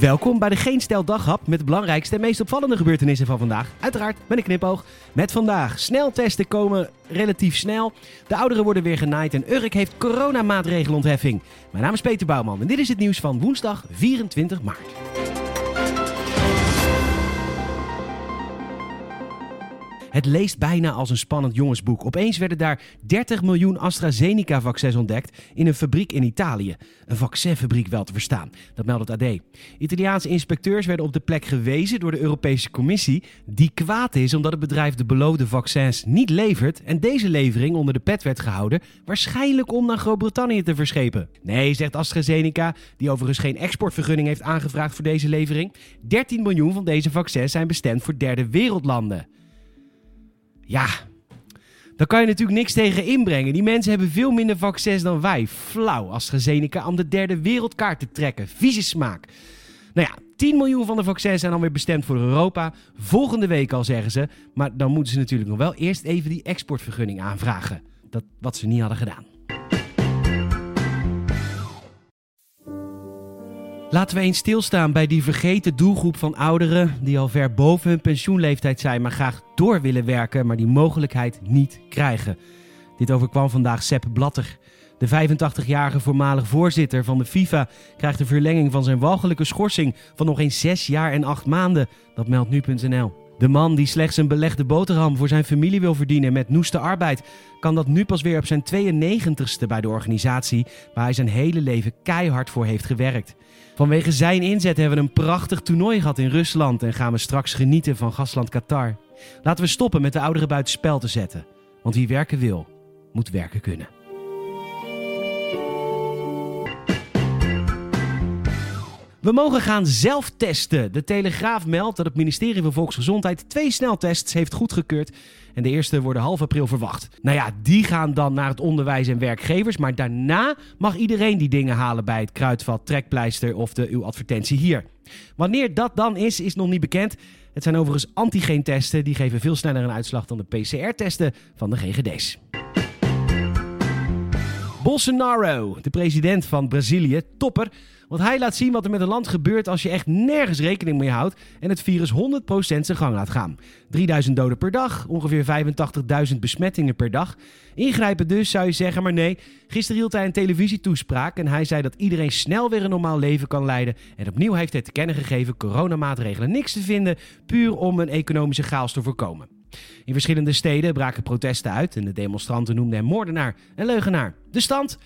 Welkom bij de Geen Stel Daghap met de belangrijkste en meest opvallende gebeurtenissen van vandaag. Uiteraard met een knipoog. Met vandaag sneltesten komen relatief snel. De ouderen worden weer genaaid en Urk heeft coronamaatregelontheffing. Mijn naam is Peter Bouwman en dit is het nieuws van woensdag 24 maart. Het leest bijna als een spannend jongensboek. Opeens werden daar 30 miljoen AstraZeneca-vaccins ontdekt in een fabriek in Italië. Een vaccinfabriek wel te verstaan, dat meldt het AD. Italiaanse inspecteurs werden op de plek gewezen door de Europese Commissie, die kwaad is omdat het bedrijf de beloofde vaccins niet levert en deze levering onder de pet werd gehouden, waarschijnlijk om naar Groot-Brittannië te verschepen. Nee, zegt AstraZeneca, die overigens geen exportvergunning heeft aangevraagd voor deze levering. 13 miljoen van deze vaccins zijn bestemd voor derde wereldlanden. Ja, daar kan je natuurlijk niks tegen inbrengen. Die mensen hebben veel minder vaccins dan wij. Flauw AstraZeneca om de derde wereldkaart te trekken. Vieze smaak. Nou ja, 10 miljoen van de vaccins zijn dan weer bestemd voor Europa. Volgende week al zeggen ze. Maar dan moeten ze natuurlijk nog wel eerst even die exportvergunning aanvragen. Dat wat ze niet hadden gedaan. Laten we eens stilstaan bij die vergeten doelgroep van ouderen die al ver boven hun pensioenleeftijd zijn, maar graag door willen werken, maar die mogelijkheid niet krijgen. Dit overkwam vandaag Sepp Blatter. De 85-jarige voormalig voorzitter van de FIFA krijgt een verlenging van zijn walgelijke schorsing van nog eens 6 jaar en 8 maanden. Dat meldt nu.nl. De man die slechts een belegde boterham voor zijn familie wil verdienen met noeste arbeid, kan dat nu pas weer op zijn 92ste bij de organisatie waar hij zijn hele leven keihard voor heeft gewerkt. Vanwege zijn inzet hebben we een prachtig toernooi gehad in Rusland en gaan we straks genieten van gastland Qatar. Laten we stoppen met de ouderen buiten spel te zetten. Want wie werken wil, moet werken kunnen. We mogen gaan zelf testen. De Telegraaf meldt dat het ministerie van Volksgezondheid twee sneltests heeft goedgekeurd. En de eerste worden half april verwacht. Nou ja, die gaan dan naar het onderwijs en werkgevers. Maar daarna mag iedereen die dingen halen bij het kruidvat, trekpleister of de uw advertentie hier. Wanneer dat dan is, is nog niet bekend. Het zijn overigens antigeentesten. Die geven veel sneller een uitslag dan de PCR-testen van de GGD's. Bolsonaro, de president van Brazilië, topper. Want hij laat zien wat er met een land gebeurt als je echt nergens rekening mee houdt en het virus 100% zijn gang laat gaan. 3000 doden per dag, ongeveer 85.000 besmettingen per dag. Ingrijpen dus, zou je zeggen, maar nee. Gisteren hield hij een televisietoespraak en hij zei dat iedereen snel weer een normaal leven kan leiden. En opnieuw heeft hij te kennen gegeven coronamaatregelen niks te vinden, puur om een economische chaos te voorkomen. In verschillende steden braken protesten uit en de demonstranten noemden hem moordenaar en leugenaar. De stand: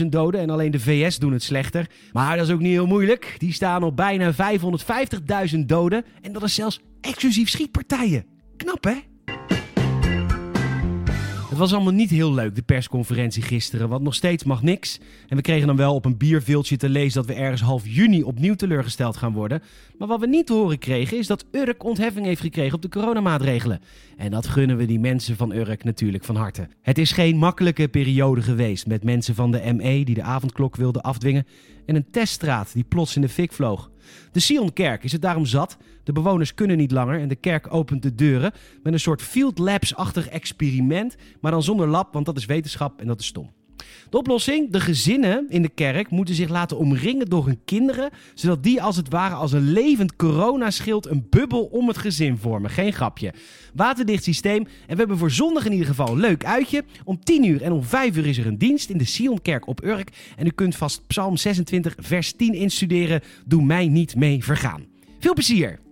300.000 doden en alleen de VS doen het slechter. Maar dat is ook niet heel moeilijk. Die staan op bijna 550.000 doden en dat is zelfs exclusief schietpartijen. Knap hè? Het was allemaal niet heel leuk, de persconferentie gisteren, want nog steeds mag niks. En we kregen dan wel op een bierviltje te lezen dat we ergens half juni opnieuw teleurgesteld gaan worden. Maar wat we niet te horen kregen is dat Urk ontheffing heeft gekregen op de coronamaatregelen. En dat gunnen we die mensen van Urk natuurlijk van harte. Het is geen makkelijke periode geweest met mensen van de ME die de avondklok wilden afdwingen en een teststraat die plots in de fik vloog. De Sionkerk is het daarom zat. De bewoners kunnen niet langer en de kerk opent de deuren met een soort field labs-achtig experiment, maar dan zonder lab, want dat is wetenschap en dat is stom. De oplossing? De gezinnen in de kerk moeten zich laten omringen door hun kinderen, zodat die als het ware als een levend coronaschild een bubbel om het gezin vormen. Geen grapje. Waterdicht systeem en we hebben voor zondag in ieder geval een leuk uitje. Om 10 uur en om 5 uur is er een dienst in de Sionkerk op Urk en u kunt vast Psalm 26 vers 10 instuderen. Doe mij niet mee vergaan. Veel plezier!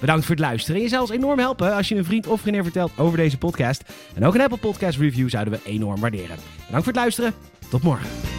Bedankt voor het luisteren. Je zou ons enorm helpen als je een vriend of vriendin vertelt over deze podcast. En ook een Apple Podcast Review zouden we enorm waarderen. Bedankt voor het luisteren. Tot morgen.